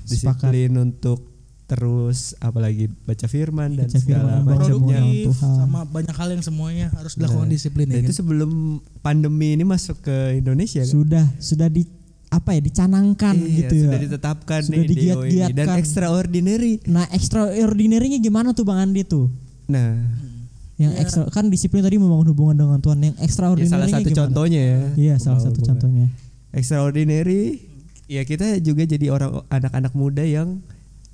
disiplin untuk terus apalagi baca firman dan Baca segala firman, macamnya Tuhan. sama banyak hal yang semuanya harus dilakukan Nah, disiplin dan ya itu kan? sebelum pandemi ini masuk ke Indonesia kan? sudah sudah di apa ya dicanangkan Iya, gitu ya. sudah ditetapkan Sudah nih ini dan digiat-giatkan. extraordinary Nah, extraordinary-nya gimana tuh Bang Andi tuh? nah Yang Ya. ekstra kan disiplin tadi membangun hubungan dengan Tuhan. Yang ya extraordinary salah satu gimana? contohnya ya Iya, salah satu contohnya. extraordinary ya kita juga jadi orang anak-anak muda yang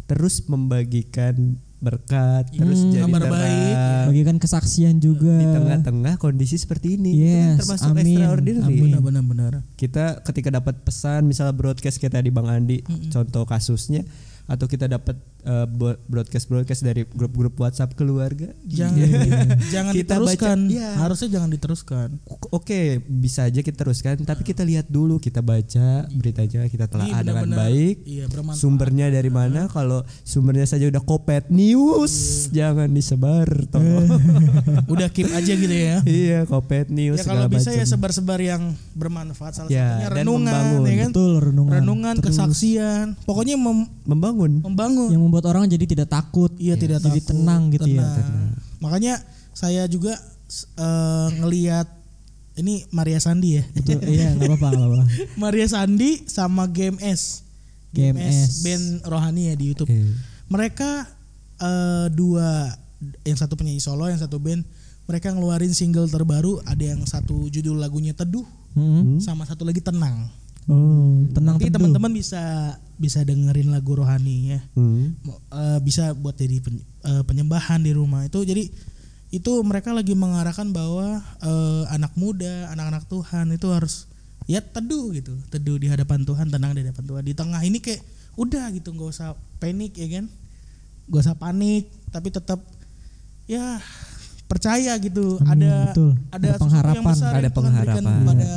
terus membagikan berkat terus Hmm, jadi kabar terang baik, Bagikan kesaksian juga. di tengah-tengah kondisi seperti ini Itu kan Yes, termasuk amin, extraordinary amin. benar-benar kita ketika dapat pesan misalnya broadcast kita di Bang Andi contoh kasusnya atau kita dapat uh, broadcast broadcast dari grup-grup WhatsApp keluarga jangan jangan Kita diteruskan baca- iya. harusnya jangan diteruskan Oke, bisa aja kita teruskan, tapi kita lihat dulu, kita baca beritanya, kita telah Iya, dengan baik. iya bermanfaat Sumbernya dari mana? Kalau sumbernya saja udah kopet news, jangan disebar tolong. udah keep aja gitu ya iya, kopet news ya kalau bisa ya macam. sebar-sebar yang bermanfaat salah Ya, satunya dan renungan membangun. ya kan Betul, renungan. renungan Terus kesaksian pokoknya mem- Membangun. Membangun yang membuat orang jadi tidak takut. iya tidak jadi takut tenang gitu ya. tenang. makanya saya juga s- eh, ngelihat ini Maria Sandi ya Betul, iya nggak apa-apa, nggak apa-apa. Maria Sandi sama Game S Game S. band rohani ya di YouTube Iya. mereka eh, dua yang satu penyanyi solo yang satu band mereka ngeluarin single terbaru ada yang satu judul lagunya teduh Hmm. sama satu lagi tenang Oh, tenang nanti teman-teman bisa bisa dengerin lagu rohani ya Hmm. Eh, bisa buat jadi pen- eh, penyembahan di rumah itu jadi itu mereka lagi mengarahkan bahwa eh, anak muda anak-anak Tuhan itu harus ya teduh gitu teduh di hadapan Tuhan tenang di hadapan Tuhan di tengah ini kayak udah gitu nggak usah panik ya kan nggak usah panik tapi tetap ya percaya gitu Amin, ada betul. ada, Ada sesuatu yang pengharapan. besar Ada pengharapan. kepada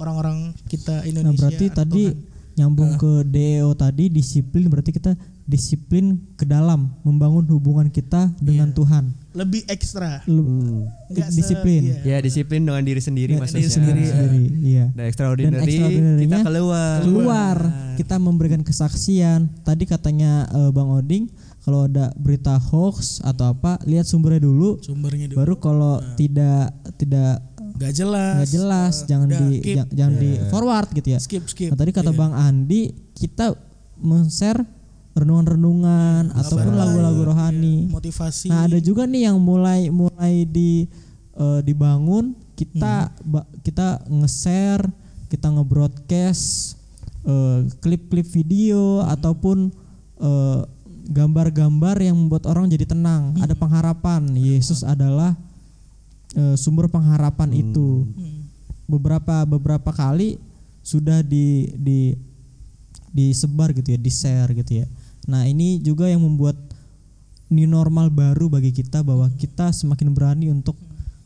orang-orang kita Indonesia Nah, berarti tadi Tuhan. nyambung ke DEO tadi disiplin berarti kita disiplin ke dalam membangun hubungan kita dengan Iya. Tuhan. lebih ekstra Lu- Hmm. Se- disiplin. iya. Ya disiplin dengan diri sendiri Dengan maksudnya. diri sendiri, ya. Sendiri, iya. Dan extraordinary, Dan extraordinary-nya kita keluar. Keluar, kita memberikan kesaksian. Tadi katanya eh, Bang Oding kalau ada berita hoax atau apa, lihat sumbernya dulu. sumbernya dulu Baru kalau tidak tidak nggak jelas nggak jelas, Eh, jangan di keep. jangan, jangan di forward gitu ya. skip skip Nah, tadi kata Iya. Bang Andi, kita men-share renungan-renungan ataupun baik, lagu-lagu rohani. motivasi Nah, ada juga nih yang mulai mulai di eh, dibangun, kita Hmm. ba- kita nge-share, kita nge-broadcast eh, klip-klip video ataupun eh, gambar-gambar yang membuat orang jadi tenang, Hmm. ada pengharapan. Yesus adalah eh, sumber pengharapan itu. Hmm. Beberapa beberapa kali sudah di di disebar gitu ya, di-share gitu ya. Nah, ini juga yang membuat new normal baru bagi kita bahwa kita semakin berani untuk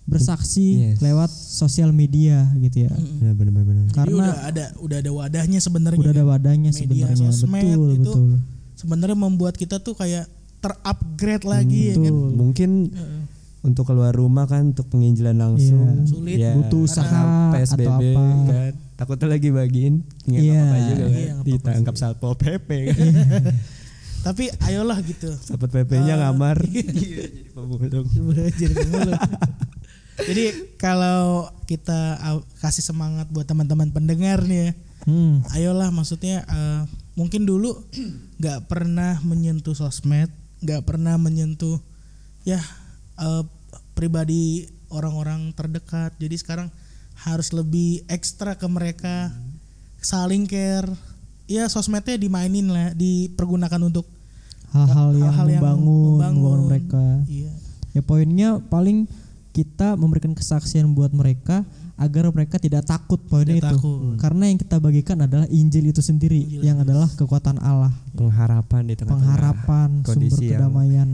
bersaksi Yes. lewat sosial media gitu ya. Ya benar benar. Jadi Karena udah ada udah ada wadahnya sebenarnya udah ada kan. wadahnya sebenarnya. Betul, itu betul. sebenarnya membuat kita tuh kayak terupgrade lagi ya kan Betul. Mungkin Heeh. Untuk keluar rumah kan untuk penginjilan langsung Iya. Sulit. Ya, Butuh usaha PSBB atau apa. kan takutnya lagi bagiin nggak Iya. apa-apa juga kan Iya, ditangkap satpol pp kan tapi ayolah gitu satpol pp-nya Eh, ngamar jadi pemulung jadi pemulung. jadi kalau kita uh, kasih semangat buat teman-teman pendengar nih ya Hmm. ayolah maksudnya eh, mungkin dulu nggak pernah menyentuh sosmed nggak pernah menyentuh ya eh, pribadi orang-orang terdekat jadi sekarang harus lebih ekstra ke mereka saling care ya sosmednya dimainin lah dipergunakan untuk Hal-hal yang yang membangun, membangun. membangun mereka. iya Ya poinnya paling kita memberikan kesaksian buat mereka agar mereka tidak takut poinnya Tidak itu. takut. Karena yang kita bagikan adalah Injil itu sendiri Injil yang adalah kekuatan Allah, pengharapan di tengah pengharapan, sumber kondisi yang- kedamaian.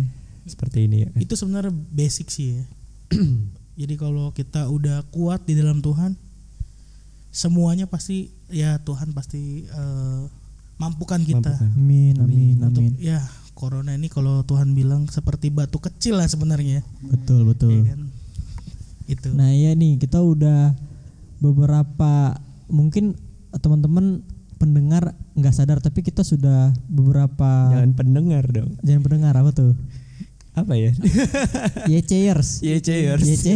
Seperti ini ya. itu sebenarnya basic sih ya jadi kalau kita udah kuat di dalam Tuhan semuanya pasti ya Tuhan pasti eh, mampukan kita Mampukan. Amin, amin, untuk amin. ya corona ini kalau Tuhan bilang seperti batu kecil lah sebenarnya Betul, ya betul. kan itu Nah, iya nih, kita udah beberapa mungkin teman-teman pendengar nggak sadar tapi kita sudah beberapa Jangan pendengar dong. jangan pendengar apa tuh? Apa ya? YCers. YCers. YC.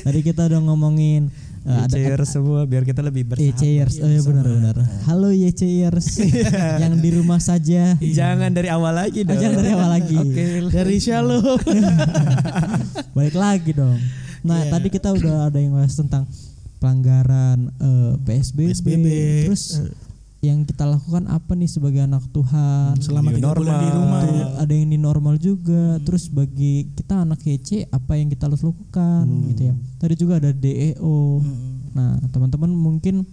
Tadi kita udah ngomongin eh, ada YCers semua biar kita lebih bersahabat. YCers. Oh iya benar benar. Halo YCers yang di rumah saja. Jangan dari awal lagi Oh, dong. jangan dari awal lagi. Oke. dari Shalom Balik lagi dong. Nah, Iya. tadi kita udah ada yang bahas tentang pelanggaran eh, PSBB, PSBB. terus yang kita lakukan apa nih sebagai anak Tuhan? selama New tiga bulan di rumah ya. ada yang di normal juga. Terus bagi kita anak kece apa yang kita harus lakukan gitu ya. Tadi juga ada DEO. Mm. Nah, teman-teman mungkin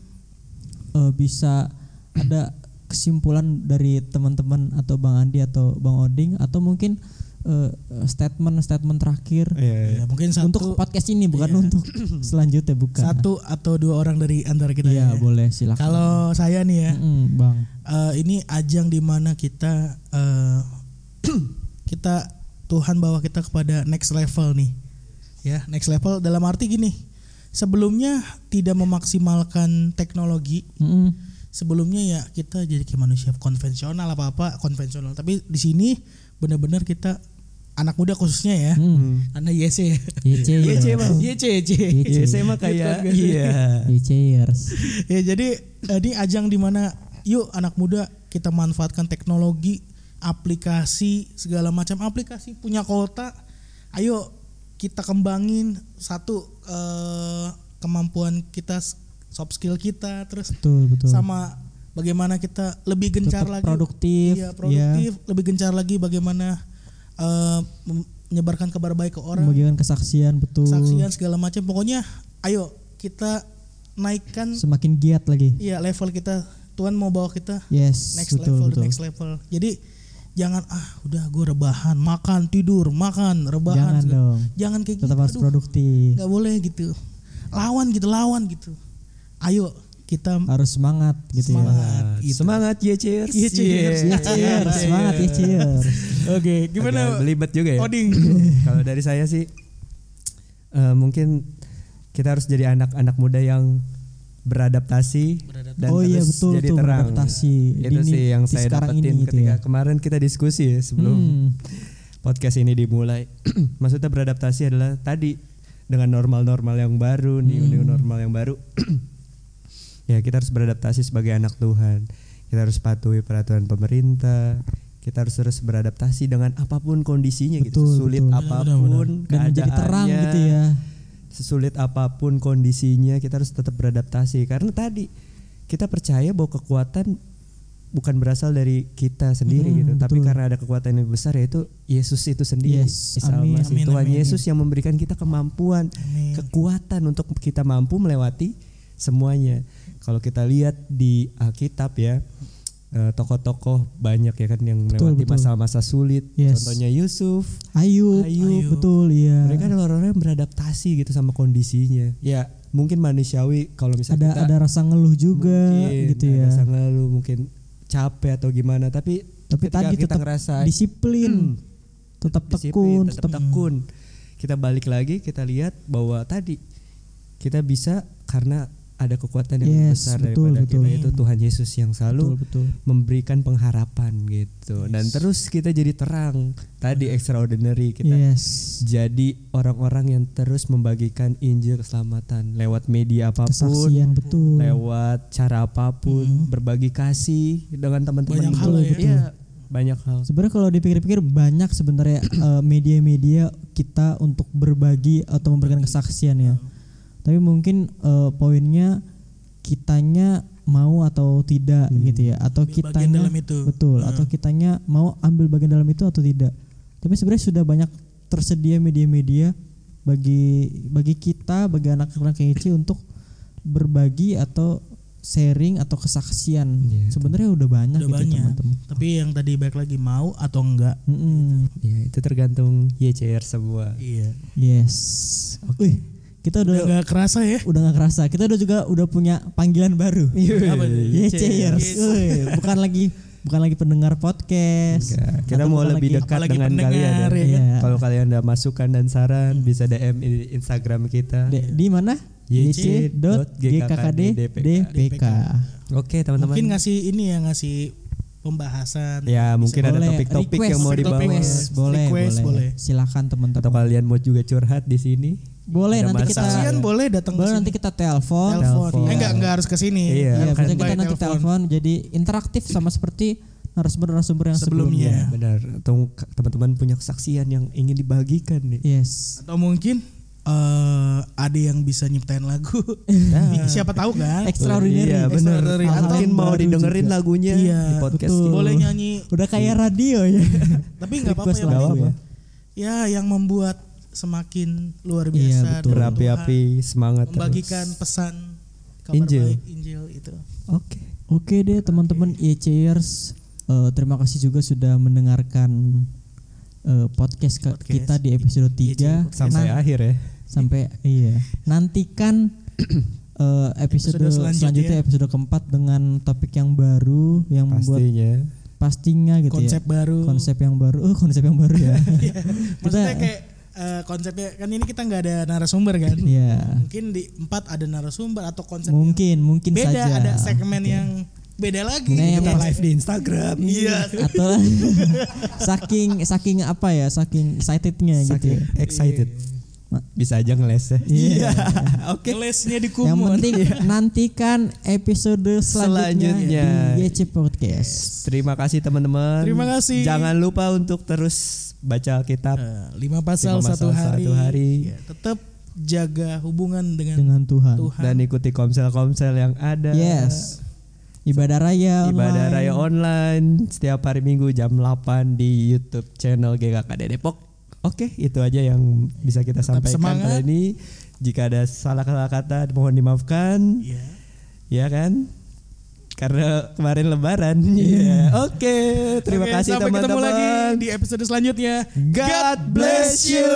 eh, bisa ada kesimpulan dari teman-teman atau Bang Andi atau Bang Oding atau mungkin eh, statement-statement terakhir Iya, iya. Ya, mungkin satu untuk podcast ini bukan Iya. untuk selanjutnya bukan. satu atau dua orang dari antara kita Iya, ya. boleh silakan. Kalau saya nih ya, Mm-mm, Bang. eh, ini ajang di mana kita eh, kita Tuhan bawa kita kepada next level nih, ya next level dalam arti gini, sebelumnya tidak memaksimalkan teknologi, Mm-mm. sebelumnya ya kita jadi kayak manusia konvensional apa apa konvensional, tapi di sini benar-benar kita anak muda khususnya ya, Mm. anda YC ya, YC. YC, Bang. YC YC. YC. Mah kayak iya. YCers. ya jadi eh, ini ajang di mana yuk anak muda kita manfaatkan teknologi aplikasi segala macam aplikasi punya kota ayo kita kembangin satu eh, kemampuan kita soft skill kita terus Betul, betul. sama bagaimana kita lebih gencar Tetap lagi produktif, iya produktif lebih gencar lagi bagaimana eh, menyebarkan kabar baik ke orang Membagikan kesaksian betul. saksian segala macam pokoknya ayo kita naikkan Semakin giat lagi. Iya level kita Tuhan mau bawa kita Yes, next betul level betul. next level. Jadi jangan ah udah gue rebahan makan tidur makan rebahan Jangan segala- dong. jangan kayak Tetap gitu harus Aduh, produktif. nggak boleh gitu lawan gitu lawan gitu ayo kita Harus semangat gitu ya. semangat gitu. Semangat YCers. YCers. Ya cheers, semangat ya cheers. Oke Agak gimana belibet juga ya. Oding Kalau dari saya sih eh, mungkin kita harus jadi anak-anak muda yang beradaptasi dan oh iya betul jadi tuh terang. beradaptasi. Itu Ini- sih yang di saya dapetin ini gitu ketika ya. kemarin kita diskusi ya sebelum Hmm. podcast ini dimulai. Maksudnya beradaptasi adalah tadi dengan normal-normal yang baru, new new Hmm. normal yang baru. ya kita harus beradaptasi sebagai anak Tuhan. Kita harus patuhi peraturan pemerintah. Kita harus terus beradaptasi dengan apa pun kondisinya gitu. Betul, Sulit betul. apa pun Dan menjadi terang gitu ya. Sesulit apa pun kondisinya kita harus tetap beradaptasi karena tadi kita percaya bahwa kekuatan bukan berasal dari kita sendiri Hmm, gitu, tapi betul. karena ada kekuatan yang besar yaitu Yesus itu sendiri. Yes, amin. Amin, Tuhan amin, Yesus yang memberikan kita kemampuan, Amin. kekuatan untuk kita mampu melewati semuanya. Kalau kita lihat di Alkitab ya, tokoh-tokoh banyak ya kan yang Betul, melewati masa-masa sulit. Yes. Contohnya Yusuf, Ayub, Ayub. betul ya. mereka adalah orang-orang yang beradaptasi gitu sama kondisinya. Ya mungkin manusiawi kalau misalnya ada kita ada rasa ngeluh juga mungkin gitu ada ya. rasa ngeluh, mungkin capek atau gimana. Tapi Tapi tadi kita tetap ngerasa disiplin, tetap disiplin, tekun, tetap tetap tekun. Kita balik lagi kita lihat bahwa tadi kita bisa karena ada kekuatan yang Yes, besar betul, daripada betul. kita itu Tuhan Yesus yang betul selalu betul. memberikan pengharapan gitu dan terus kita jadi terang tadi extraordinary kita Yes. jadi orang-orang yang terus membagikan Injil keselamatan lewat media apa pun, Kesaksian betul. lewat cara apa pun, berbagi kasih dengan teman-teman Banyak itu. hal ya. Banyak hal. Sebenarnya kalau dipikir-pikir banyak sebenarnya eh, media-media kita untuk berbagi atau memberikan kesaksian ya. Tapi mungkin eh, poinnya kitanya mau atau tidak gitu ya atau Ambil bagian kitanya dalam itu. betul Hmm. atau kitanya mau ambil bagian dalam itu atau tidak. Tapi sebenarnya sudah banyak tersedia media-media bagi bagi kita bagi anak-anak kece untuk berbagi atau sharing atau kesaksian Iya. sebenarnya udah banyak Udah gitu banyak. teman-teman Tapi yang tadi baik lagi mau atau enggak? Mm-mm. Ya, itu tergantung YCR semua. Iya. yes Wih, kita Udah udah nggak kerasa ya? udah nggak kerasa kita udah juga udah punya panggilan baru Yes. Wih, bukan lagi bukan lagi pendengar podcast Enggak, kita mau lebih lagi- dekat dengan pendengar, kalian. ya. ya kan? Iya. Kalau kalian ada masukan dan saran bisa DM di Instagram kita. di, di mana yc.gkkddpk Oke, teman-teman. Mungkin ngasih ini ya ngasih pembahasan. Ya, mungkin ada topik-topik yang mau request, boleh, Request, boleh boleh. silakan atau teman-teman kalian mau juga curhat di sini. boleh ada nanti kita. Kalian boleh datang boleh nanti kita telepon telepon. Eh enggak enggak harus ke sini. Iya, Iya, kan kita nanti telepon. jadi interaktif sama seperti narasumber-narasumber yang Sebelumnya. sebelumnya. Benar. Atau teman-teman punya kesaksian yang ingin dibagikan nih. Yes. Atau mungkin eh ada yang bisa nyiptain lagu. Nah. Siapa tahu kan? Extraordinary. Iya, benar. Extraordinary. Atau mungkin mau didengerin juga. lagunya Iya, di podcast betul. kita. Boleh nyanyi. Udah kayak radio ya. Tapi enggak apa-apa lagu penting. ya. Ya, yang membuat semakin luar Iya, biasa betul. dengan Berapi-api semangat membagikan terus. pesan kabar Injil. baik Injil itu. Oke. Oke deh teman-teman YCers Eh, terima kasih juga sudah mendengarkan eh, podcast, Podcast. kita di episode 3 Sampai akhir ya. Sampai iya nantikan eh, episode, Episode selanjutnya. selanjutnya episode keempat dengan topik yang baru yang membuat Pastinya. pastinya gitu Konsep ya baru. konsep yang baru oh konsep yang baru ya Maksudnya kayak eh, konsepnya kan ini kita nggak ada narasumber kan? Iya. Mungkin di empat ada narasumber atau konsep yang mungkin mungkin beda saja ada segmen yang beda lagi. Nah, yang Kita ex- live di Instagram. Iya. atau saking saking apa ya saking excitednya gitu Saking ya. excited. Bisa aja ngeles ya. Iya. Oke. Lesnya di Yang kumon. penting nantikan episode selanjutnya, Selanjutnya. di YC Podcast. Terima kasih teman-teman. Terima kasih. Jangan lupa untuk terus baca kitab. Eh, lima pasal, Lima satu pasal hari. satu hari. Ya, tetap jaga hubungan dengan, Dengan Tuhan. Tuhan. dan ikuti komsel-komsel yang ada. Yes. Ibadah raya Ibadah online. raya online setiap hari Minggu jam 8 di YouTube channel GKKD Depok. Oke, itu aja yang bisa kita Tetap sampaikan semangat. kali ini. Jika ada salah-salah kata mohon dimaafkan, Ya. ya kan? Karena kemarin lebaran. Iya. Oke, terima Oke, kasih sampai ketemu lagi teman-teman. di episode selanjutnya. God bless you.